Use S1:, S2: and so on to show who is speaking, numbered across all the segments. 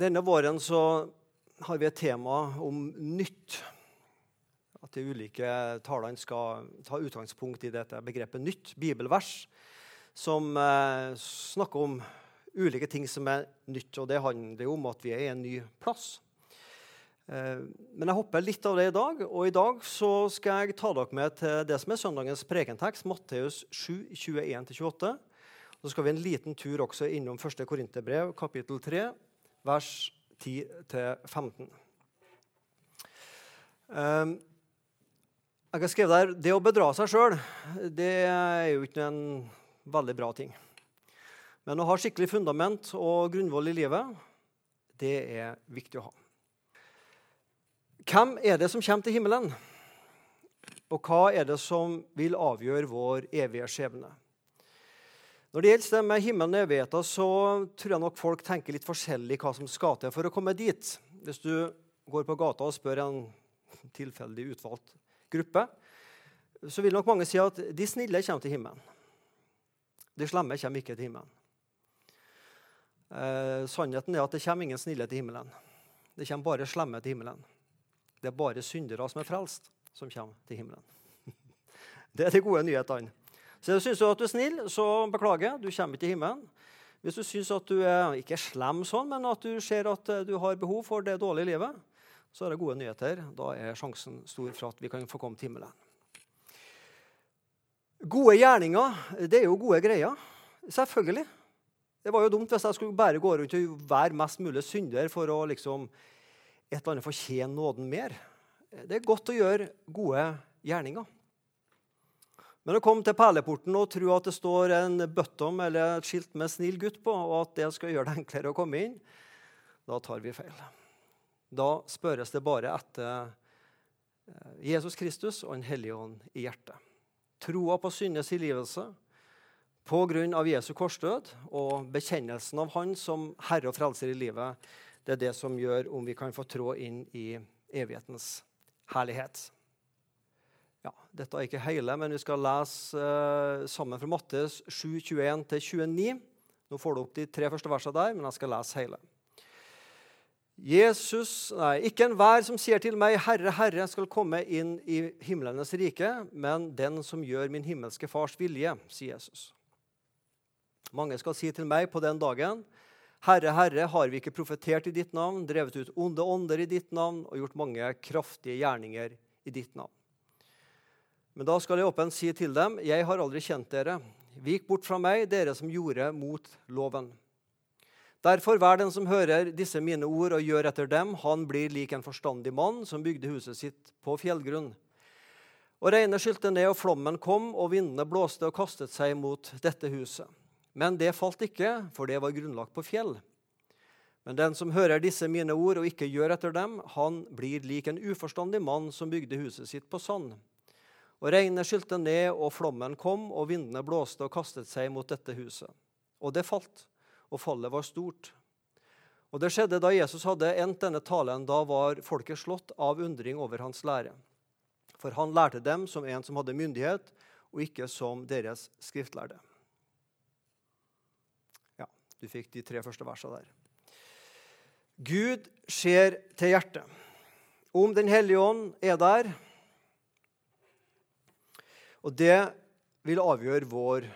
S1: Denne våren så har vi et tema om nytt. At de ulike talene skal ta utgangspunkt i dette begrepet nytt, bibelvers, som eh, snakker om ulike ting som er nytt. Og det handler jo om at vi er i en ny plass. Eh, men jeg hopper litt av det i dag. Og i dag så skal jeg ta dere med til det som er søndagens prekentekst, Matteus 7, 21-28. Så skal vi en liten tur også innom 1. Korinterbrev, kapittel 3, vers 10-15. Um, jeg har skrevet der det å bedra seg sjøl er jo ikke en veldig bra ting. Men å ha skikkelig fundament og grunnvoll i livet, det er viktig å ha. Hvem er det som kommer til himmelen? Og hva er det som vil avgjøre vår evige skjebne? Når det gjelder det med himmelen og evigheten, så tror jeg nok folk tenker litt forskjellig hva som skal til for å komme dit. Hvis du går på gata og spør en tilfeldig utvalgt gruppe, så vil nok mange si at de snille kommer til himmelen. De slemme kommer ikke til himmelen. Eh, sannheten er at det kommer ingen snille til himmelen. Det kommer bare slemme til himmelen. Det er bare syndere som er frelst, som kommer til himmelen. Det er de gode nyhetene. Så Syns du at du er snill, så beklager, du kommer ikke til himmelen. Hvis du syns at du er ikke slem sånn, men at du ser at eh, du har behov for det dårlige livet, så er det gode nyheter. Da er sjansen stor for at vi kan få komme til himmelen. Gode gjerninger det er jo gode greier. Selvfølgelig. Det var jo dumt hvis jeg skulle bare gå rundt og være mest mulig synder for å liksom et eller annet fortjene nåden mer. Det er godt å gjøre gode gjerninger. Men å komme til perleporten og tro at det står en bøttom eller et skilt med 'snill gutt' på, og at det skal gjøre det enklere å komme inn, da tar vi feil. Da spørres det bare etter eh, Jesus Kristus og Den hellige ånd i hjertet. Troa på syndes tilgivelse av Jesu korsdød og bekjennelsen av Han som Herre og Frelser i livet, det er det som gjør om vi kan få trå inn i evighetens herlighet. Ja, dette er ikke hele, men vi skal lese eh, sammen fra Mattes 7, 21-29. Nå får du opp de tre første versene der, men jeg skal lese hele. Jesus, nei, Ikke enhver som sier til meg, 'Herre, Herre', skal komme inn i himlenes rike, men den som gjør min himmelske Fars vilje, sier Jesus. Mange skal si til meg på den dagen, 'Herre, Herre, har vi ikke profetert i ditt navn, drevet ut onde ånder i ditt navn' 'og gjort mange kraftige gjerninger i ditt navn'? Men da skal jeg åpent si til dem, 'Jeg har aldri kjent dere.' 'Vik bort fra meg, dere som gjorde mot loven.' Derfor, hver den som hører disse mine ord og gjør etter dem, han blir lik en forstandig mann som bygde huset sitt på fjellgrunn. Og regnet skylte ned, og flommen kom, og vindene blåste og kastet seg mot dette huset. Men det falt ikke, for det var grunnlagt på fjell. Men den som hører disse mine ord og ikke gjør etter dem, han blir lik en uforstandig mann som bygde huset sitt på sand. Og regnet skylte ned, og flommen kom, og vindene blåste og kastet seg mot dette huset. Og det falt, og fallet var stort. Og det skjedde da Jesus hadde endt denne talen. Da var folket slått av undring over hans lære. For han lærte dem som en som hadde myndighet, og ikke som deres skriftlærde. Ja, Du fikk de tre første versene der. Gud ser til hjertet. Om Den hellige ånd er der Og det vil avgjøre vår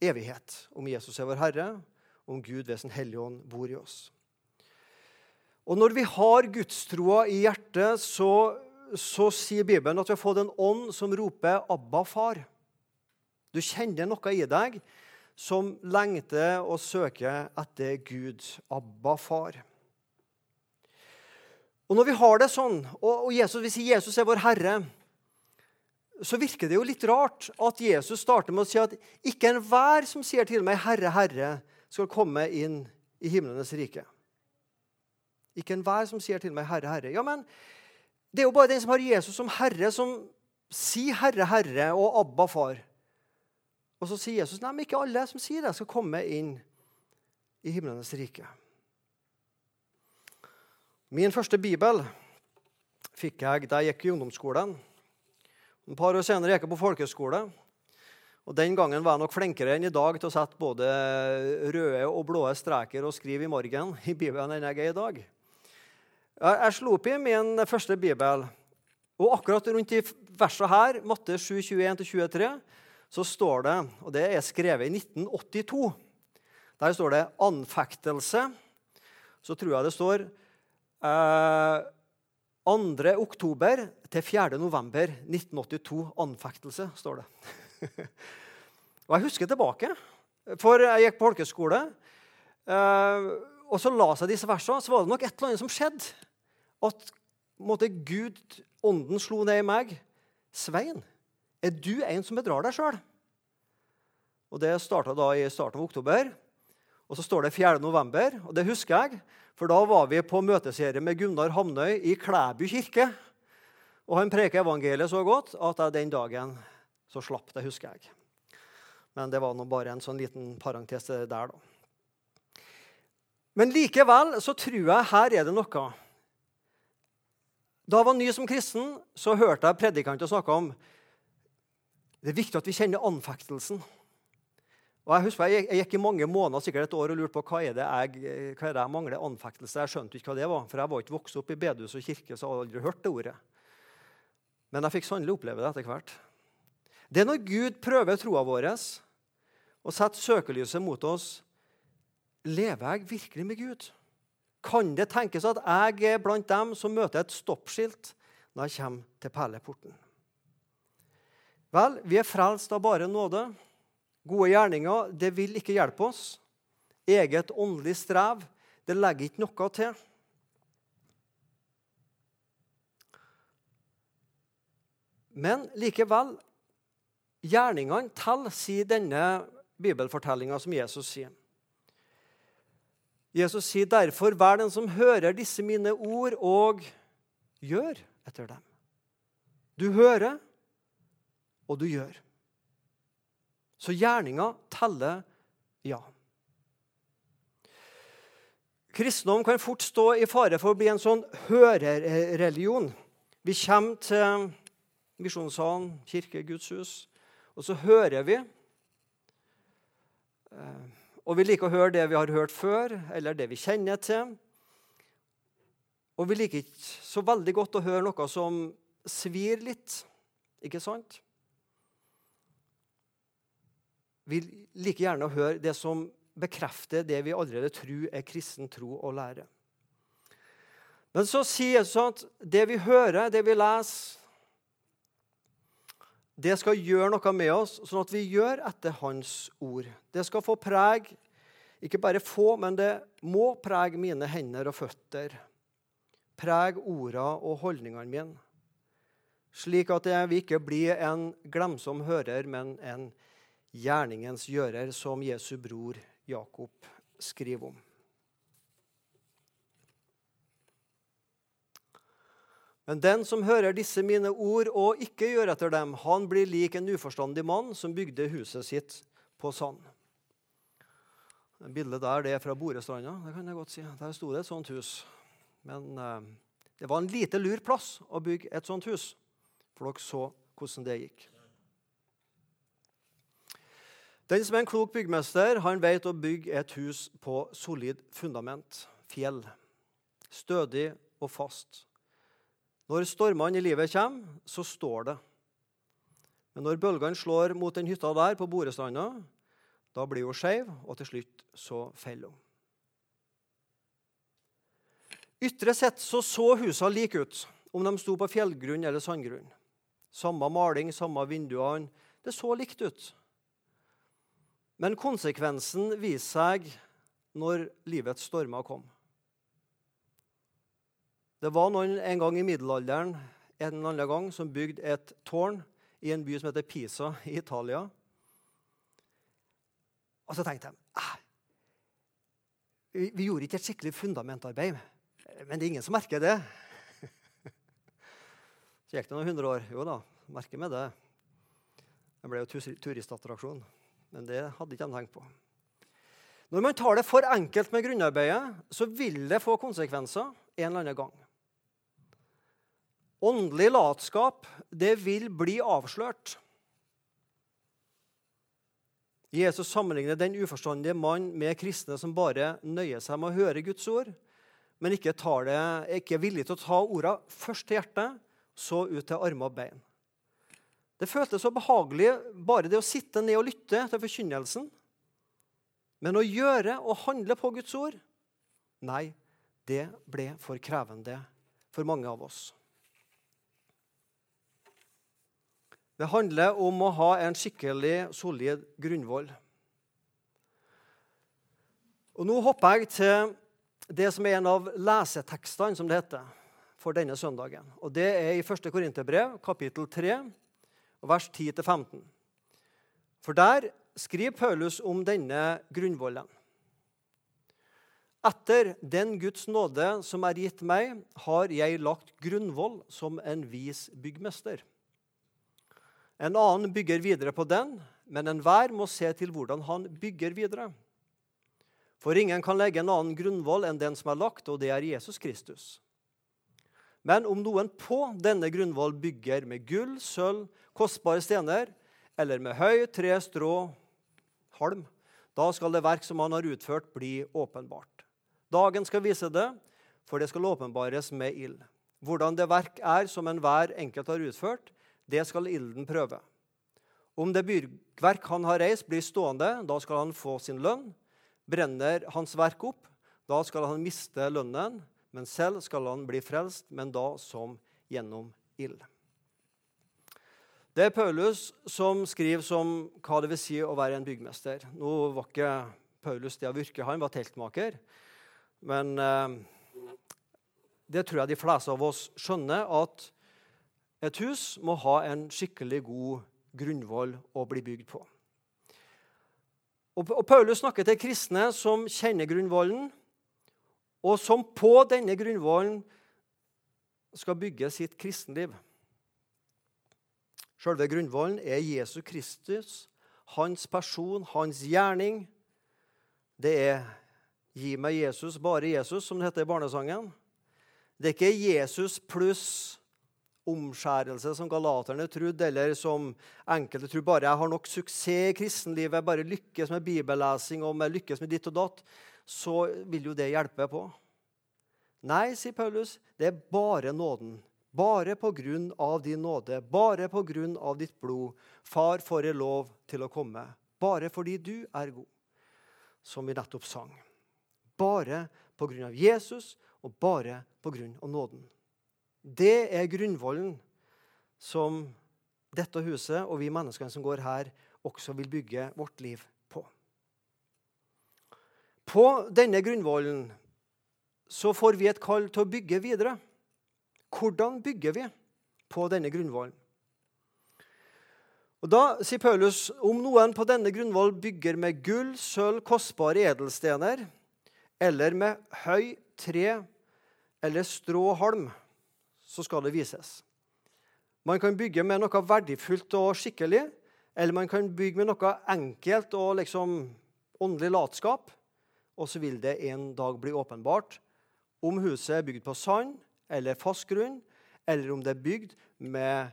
S1: evighet. Om Jesus er vår Herre, om Gud ved sin hellige ånd bor i oss. Og Når vi har gudstroa i hjertet, så, så sier Bibelen at vi har fått en ånd som roper 'Abba, far'. Du kjenner noe i deg som lengter og søker etter Gud, Abba, far. Og Når vi har det sånn, og Jesus, vi sier Jesus er vår Herre, så virker det jo litt rart at Jesus starter med å si at ikke enhver som sier til meg 'Herre, Herre', skal komme inn i himlenes rike. Ikke enhver som sier til meg 'Herre, Herre'. Ja, men det er jo bare den som har Jesus som Herre, som sier 'Herre, Herre' og 'Abba, Far'. Og så sier Jesus nei, men ikke alle som sier det, skal komme inn i himlenes rike. Min første bibel fikk jeg da jeg gikk i ungdomsskolen. Et par år senere gikk jeg på folkehøyskole. Og Den gangen var jeg nok flinkere enn i dag til å sette både røde og blå streker og skrive i morgen i Bibelen enn jeg er i dag. Jeg slo opp i min første bibel, og akkurat rundt de versene her, Matte 7, 21-23, så står det, og det er skrevet i 1982 Der står det 'anfektelse'. Så tror jeg det står eh, 2. oktober til 4. november 1982. Anfektelse, står det. og jeg husker tilbake, for jeg gikk på folkeskole. Eh, og så la seg disse versene, så var det nok et eller annet som skjedde. At måtte Gud, ånden, slo ned i meg. Svein, er du en som bedrar deg sjøl? Og Det starta da i starten av oktober. Og så står det 4. november, og det husker jeg. For da var vi på møteserie med Gunnar Hamnøy i Klæbu kirke. Og han preker evangeliet så godt at jeg den dagen så slapp det, husker jeg. Men det var nå bare en sånn liten parentes der, da. Men likevel så tror jeg her er det noe. Da jeg var ny som kristen, så hørte jeg predikanter snakke om det er viktig at vi kjenner anfektelsen. Og Jeg husker jeg, jeg gikk i mange måneder sikkert et år og lurte på hva er det jeg, hva er det jeg mangler. Anfektelse. Jeg skjønte ikke hva det var, for jeg var ikke vokst opp i bedehus og kirke. så jeg hadde aldri hørt det ordet. Men jeg fikk sannelig oppleve det etter hvert. Det er når Gud prøver troa vår og setter søkelyset mot oss. Lever jeg virkelig med Gud? Kan det tenkes at jeg er blant dem som møter et stoppskilt når jeg kommer til perleporten? Vel, vi er frelst av bare nåde. Gode gjerninger det vil ikke hjelpe oss. Eget åndelig strev det legger ikke noe til. Men likevel Gjerningene teller, sier denne bibelfortellinga som Jesus sier. Jesus sier derfor, vær den som hører disse mine ord, og gjør etter dem. Du hører, og du gjør. Så gjerninga teller ja. Kristendom kan fort stå i fare for å bli en sånn hørerreligion. Vi kommer til misjonssalen, kirke, Guds hus, og så hører vi. Eh, og vi liker å høre det vi har hørt før, eller det vi kjenner til. Og vi liker ikke så veldig godt å høre noe som svir litt, ikke sant? Vi liker gjerne å høre det som bekrefter det vi allerede tror er kristen tro og lære. Men så sier Jesus at det vi hører, det vi leser, det skal gjøre noe med oss, sånn at vi gjør etter Hans ord. Det skal få preg, ikke bare få, men det må prege mine hender og føtter. Preg orda og holdningene mine, slik at vi ikke blir en glemsom hører, men en gjerningens gjører, som Jesu bror Jakob skriver om. Men den som hører disse mine ord og ikke gjør etter dem, han blir lik en uforstandig mann som bygde huset sitt på sand. Bildet der det er fra Borestranda. det kan jeg godt si. Der sto det et sånt hus. Men eh, det var en lite lur plass å bygge et sånt hus, for dere så hvordan det gikk. Den som er en klok byggmester, han vet å bygge et hus på solid fundament, fjell. Stødig og fast. Når stormene i livet kommer, så står det. Men når bølgene slår mot den hytta der på Borestranda, da blir hun skeiv, og til slutt så faller hun. Ytre sett så, så husene like ut, om de sto på fjellgrunn eller sandgrunn. Samme maling, samme vinduene. Det så likt ut. Men konsekvensen viser seg når livets stormer kom. Det var noen en gang i middelalderen en eller annen gang som bygde et tårn i en by som heter Pisa i Italia. Og så tenkte ah, vi, vi gjorde ikke et skikkelig fundamentarbeid, men det er ingen som merker det. Så gikk det noen hundre år. Jo da, merker vi det. Det ble jo turistattraksjon. Men det hadde ikke de tenkt på. Når man tar det for enkelt med grunnarbeidet, så vil det få konsekvenser en eller annen gang. Åndelig latskap, det vil bli avslørt. Jesus sammenligner den uforstandige mann med kristne som bare nøyer seg med å høre Guds ord, men ikke, det, ikke er villig til å ta ordene først til hjertet, så ut til armer og bein. Det føltes så behagelig bare det å sitte ned og lytte til forkynnelsen. Men å gjøre og handle på Guds ord Nei, det ble for krevende for mange av oss. Det handler om å ha en skikkelig solid grunnvoll. Og Nå hopper jeg til det som er en av lesetekstene, som det heter, for denne søndagen. Og Det er i 1. Korinterbrev, kapittel 3, vers 10-15. For der skriver Paulus om denne grunnvollen. Etter den Guds nåde som er gitt meg, har jeg lagt grunnvoll som en vis byggmester. En annen bygger videre på den, men enhver må se til hvordan han bygger videre. For ingen kan legge en annen grunnvoll enn den som er lagt, og det er Jesus Kristus. Men om noen på denne grunnvoll bygger med gull, sølv, kostbare stener, eller med høy, tre, strå, halm, da skal det verk som han har utført, bli åpenbart. Dagen skal vise det, for det skal åpenbares med ild. Hvordan det verk er som enhver enkelt har utført, det skal ilden prøve. Om det byggverk han har reist, blir stående, da skal han få sin lønn. Brenner hans verk opp, da skal han miste lønnen, men selv skal han bli frelst, men da som gjennom ild. Det er Paulus som skriver som hva det vil si å være en byggmester. Nå var ikke Paulus det av yrke, han var teltmaker. Men eh, det tror jeg de fleste av oss skjønner, at et hus må ha en skikkelig god grunnvoll å bli bygd på. Og, Paulus snakker til kristne som kjenner grunnvollen, og som på denne grunnvollen skal bygge sitt kristenliv. Selve grunnvollen er Jesus Kristus, hans person, hans gjerning. Det er 'Gi meg Jesus, bare Jesus', som det heter i barnesangen. Det er ikke Jesus pluss omskjærelse, som galaterne trodde, eller som enkelte tror bare jeg har nok suksess i kristenlivet, bare lykkes med bibellesing og med lykkes med ditt og datt, så vil jo det hjelpe på. Nei, sier Paulus, det er bare nåden. Bare på grunn av din nåde, bare på grunn av ditt blod. Far får jeg lov til å komme. Bare fordi du er god, som vi nettopp sang. Bare på grunn av Jesus og bare på grunn av nåden. Det er grunnvollen som dette huset og vi menneskene som går her, også vil bygge vårt liv på. På denne grunnvollen så får vi et kall til å bygge videre. Hvordan bygger vi på denne grunnvollen? Og Da sier Paulus om noen på denne grunnvoll bygger med gull, sølv, kostbare edelstener, eller med høy, tre eller strå halm, så skal det vises. Man kan bygge med noe verdifullt og skikkelig, eller man kan bygge med noe enkelt og liksom åndelig latskap. Og så vil det en dag bli åpenbart om huset er bygd på sand eller fast grunn, eller om det er bygd med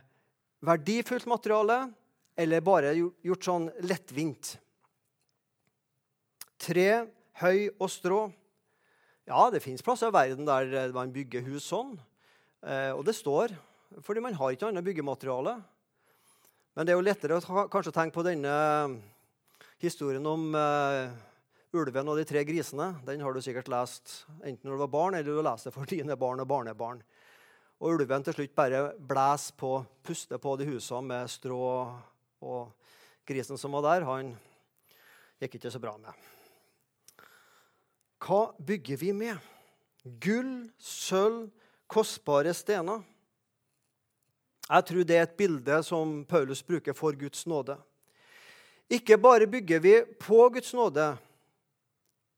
S1: verdifullt materiale, eller bare gjort sånn lettvint. Tre, høy og strå. Ja, det fins plasser i verden der man bygger hus sånn. Eh, og det står, fordi man har ikke annet byggemateriale. Men det er jo lettere å kanskje tenke på denne historien om uh, ulven og de tre grisene. Den har du sikkert lest enten når du var barn, eller du det for dine barn og barnebarn. Og ulven til slutt bare blæs på, puster på de husene med strå. Og grisen som var der, han gikk ikke så bra med. Hva bygger vi med? Gull, sølv, kostbare stener. Jeg tror det er et bilde som Paulus bruker for Guds nåde. Ikke bare bygger vi på Guds nåde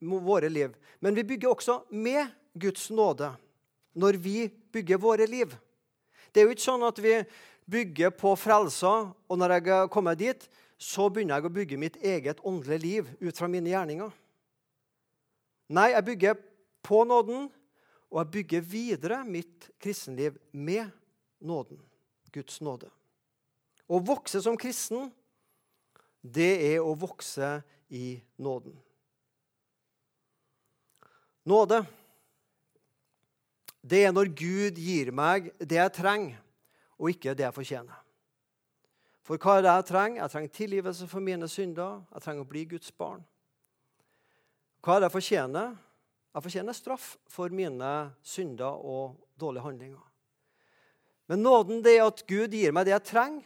S1: våre liv, men vi bygger også med Guds nåde når vi bygger våre liv. Det er jo ikke sånn at vi bygger på frelsa, og når jeg kommer dit, så begynner jeg å bygge mitt eget åndelige liv ut fra mine gjerninger. Nei, jeg bygger på nåden, og jeg bygger videre mitt kristenliv med nåden. Guds nåde. Å vokse som kristen det er å vokse i nåden. Nåde, det er når Gud gir meg det jeg trenger, og ikke det jeg fortjener. For hva er det jeg trenger? Jeg trenger tilgivelse for mine synder. Jeg trenger å bli Guds barn. Hva er det jeg fortjener? Jeg fortjener straff for mine synder og dårlige handlinger. Men nåden det er at Gud gir meg det jeg trenger,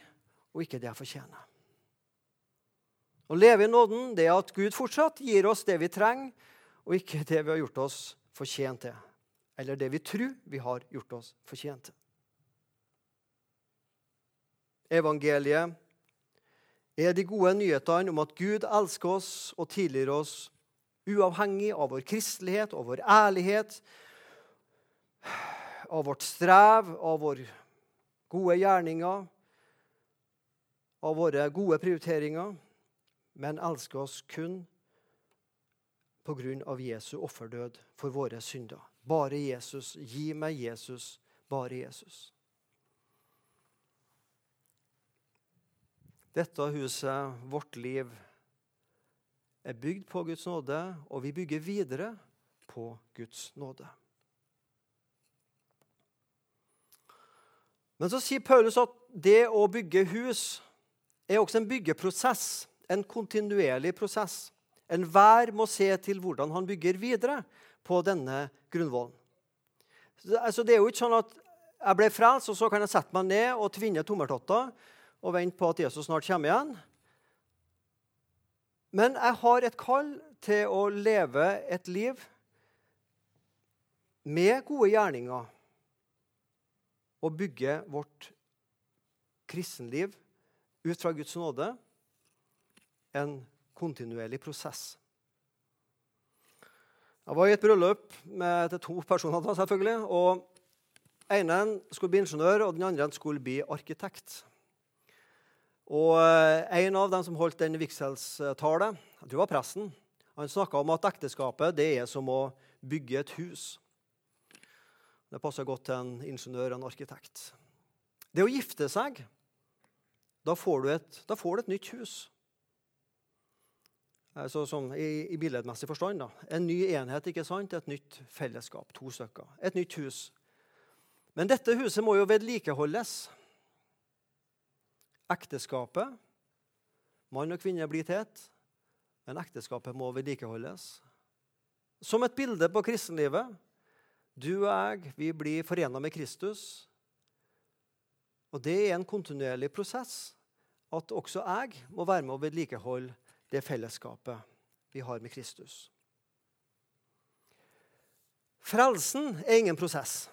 S1: og ikke det jeg fortjener. Å leve i nåden det er at Gud fortsatt gir oss det vi trenger, og ikke det vi har gjort oss fortjent til. Eller det vi tror vi har gjort oss fortjent til. Evangeliet er de gode nyhetene om at Gud elsker oss og tilgir oss uavhengig av vår kristelighet og vår ærlighet, av vårt strev, av våre gode gjerninger, av våre gode prioriteringer, men elsker oss kun av Jesu offerdød for våre synder. Bare Jesus. Gi meg Jesus. Bare Jesus. Dette huset, vårt liv, er bygd på Guds nåde, og vi bygger videre på Guds nåde. Men så sier Paulus at det å bygge hus er også en byggeprosess. En kontinuerlig prosess. Enhver må se til hvordan han bygger videre på denne grunnvollen. Altså, det er jo ikke sånn at jeg ble frelst, og så kan jeg sette meg ned og tvinne tommeltotter og vente på at Jesus snart kommer igjen. Men jeg har et kall til å leve et liv med gode gjerninger og bygge vårt kristenliv ut fra Guds nåde en kontinuerlig prosess. Jeg var i et bryllup med til to personer. da, selvfølgelig, og ene skulle bli ingeniør, og den andre skulle bli arkitekt. Og eh, En av dem som holdt den vigselstalen, det var presten, han snakka om at ekteskapet det er som å bygge et hus. Det passer godt til en ingeniør og en arkitekt. Det å gifte seg, da får du et, får du et nytt hus. Så, som i, i billedmessig forstand. Da. En ny enhet, ikke sant? et nytt fellesskap. To stykker. Et nytt hus. Men dette huset må jo vedlikeholdes. Ekteskapet Mann og kvinne blir til ett, men ekteskapet må vedlikeholdes. Som et bilde på kristenlivet. Du og jeg vi blir forena med Kristus. Og det er en kontinuerlig prosess at også jeg må være med å vedlikeholde det fellesskapet vi har med Kristus. Frelsen er ingen prosess.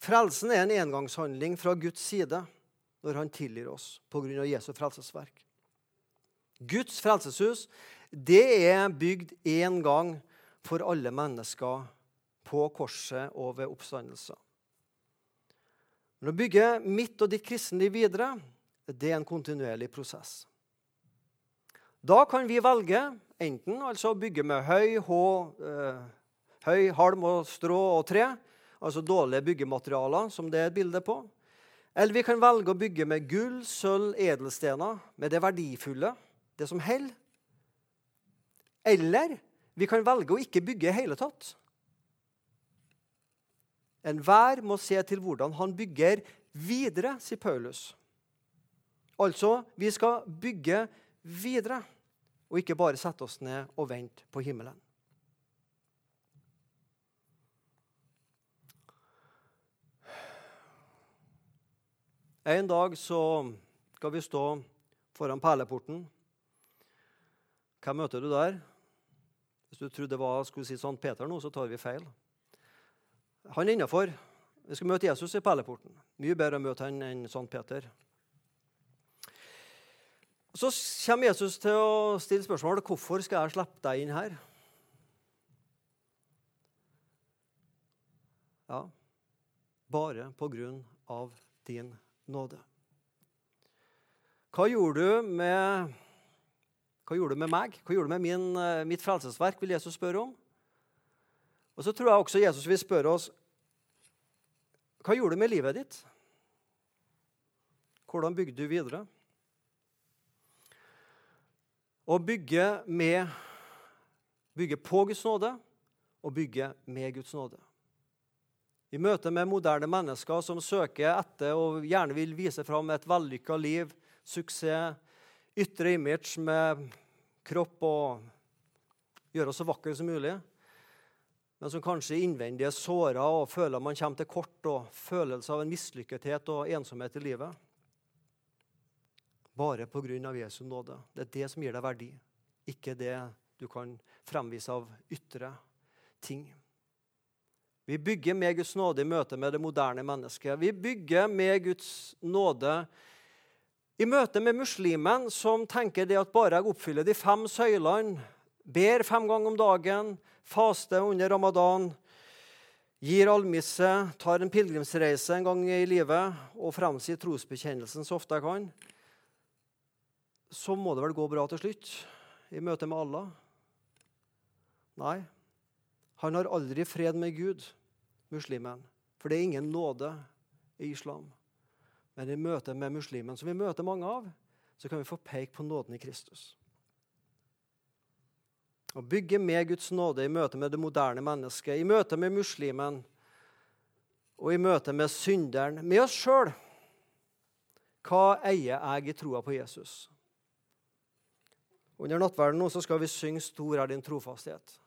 S1: Frelsen er en engangshandling fra Guds side når han tilgir oss pga. Jesu frelsesverk. Guds frelseshus det er bygd én gang for alle mennesker på korset og ved oppstandelser. Men å bygge mitt og ditt kristenliv videre det er en kontinuerlig prosess. Da kan vi velge enten altså å bygge med høy, hå, eh, høy, halm og strå og tre, altså dårlige byggematerialer, som det er et bilde på. Eller vi kan velge å bygge med gull, sølv, edelstener, med det verdifulle, det som holder. Eller vi kan velge å ikke bygge i hele tatt. Enhver må se til hvordan han bygger videre, sier Paulus. Altså, vi skal bygge videre, og ikke bare sette oss ned og vente på himmelen. En dag så skal vi stå foran perleporten. Hvem møter du der? Hvis du trodde det var skulle si St. Peter nå, så tar vi feil. Han er innafor. Vi skal møte Jesus i perleporten. Mye bedre å møte han enn St. Peter. Så kommer Jesus til å stille spørsmålet hvorfor skal jeg slippe deg inn her. Ja, bare på grunn av din nåde. Hva gjorde du med, gjorde du med meg? Hva gjorde du med min, eh, mitt frelsesverk? vil Jesus spørre om. Og så tror jeg også Jesus vil spørre oss hva gjorde du med livet ditt? Hvordan bygde du videre? Å bygge, med, bygge på Guds nåde og bygge med Guds nåde. I møte med moderne mennesker som søker etter og gjerne vil vise fram et vellykka liv, suksess, ytre image med kropp og gjøre oss så vakre som mulig, men som kanskje innvendig er såra og føler man kommer til kort, og følelse av en mislykkethet og ensomhet i livet. Bare pga. Jesu nåde. Det er det som gir deg verdi, ikke det du kan fremvise av ytre ting. Vi bygger med Guds nåde i møte med det moderne mennesket. Vi bygger med Guds nåde i møte med muslimen som tenker det at bare jeg oppfyller de fem søylene, ber fem ganger om dagen, faster under ramadan, gir almisse, tar en pilegrimsreise en gang i livet og fremsier trosbekjennelsen så ofte jeg kan, så må det vel gå bra til slutt i møte med Allah? Nei. Han har aldri fred med Gud, muslimen, for det er ingen nåde i islam. Men i møte med muslimen, som vi møter mange av, så kan vi få peke på nåden i Kristus. Å bygge med Guds nåde i møte med det moderne mennesket, i møte med muslimen og i møte med synderen, med oss sjøl. Hva eier jeg i troa på Jesus? Under nattverden nå så skal vi synge 'Stor er din trofasthet'.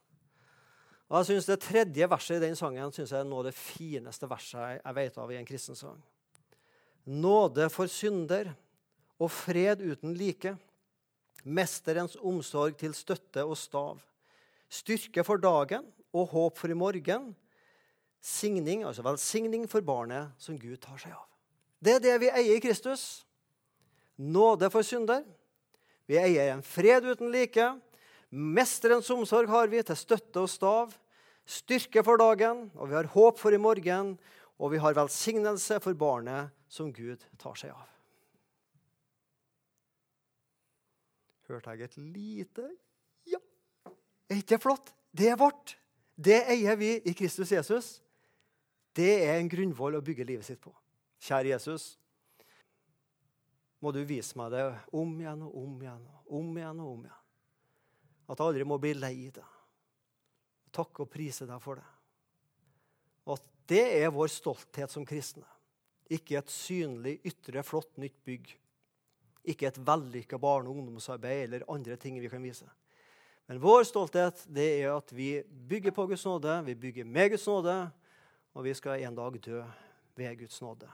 S1: Og jeg synes Det tredje verset i den sangen synes jeg er noe av det fineste verset jeg vet av i en kristen sang. Nåde for synder og fred uten like mesterens omsorg til støtte og stav, styrke for dagen og håp for i morgen, signing, altså velsigning for barnet som Gud tar seg av. Det er det vi eier i Kristus. Nåde for synder. Vi eier en fred uten like. Mesterens omsorg har vi til støtte og stav. Styrke for dagen, og vi har håp for i morgen. Og vi har velsignelse for barnet som Gud tar seg av. hørte jeg et lite ja. Er ikke det flott? Det er vårt. Det eier vi i Kristus Jesus. Det er en grunnvoll å bygge livet sitt på. Kjære Jesus, må du vise meg det om igjen og om igjen og om igjen. og om igjen. At jeg aldri må bli lei deg. Takke og prise deg for det. Og at det er vår stolthet som kristne. Ikke et synlig, ytre, flott, nytt bygg ikke et vellykka barne- og ungdomsarbeid eller andre ting vi kan vise. Men vår stolthet det er at vi bygger på Guds nåde, vi bygger med Guds nåde, og vi skal en dag dø ved Guds nåde.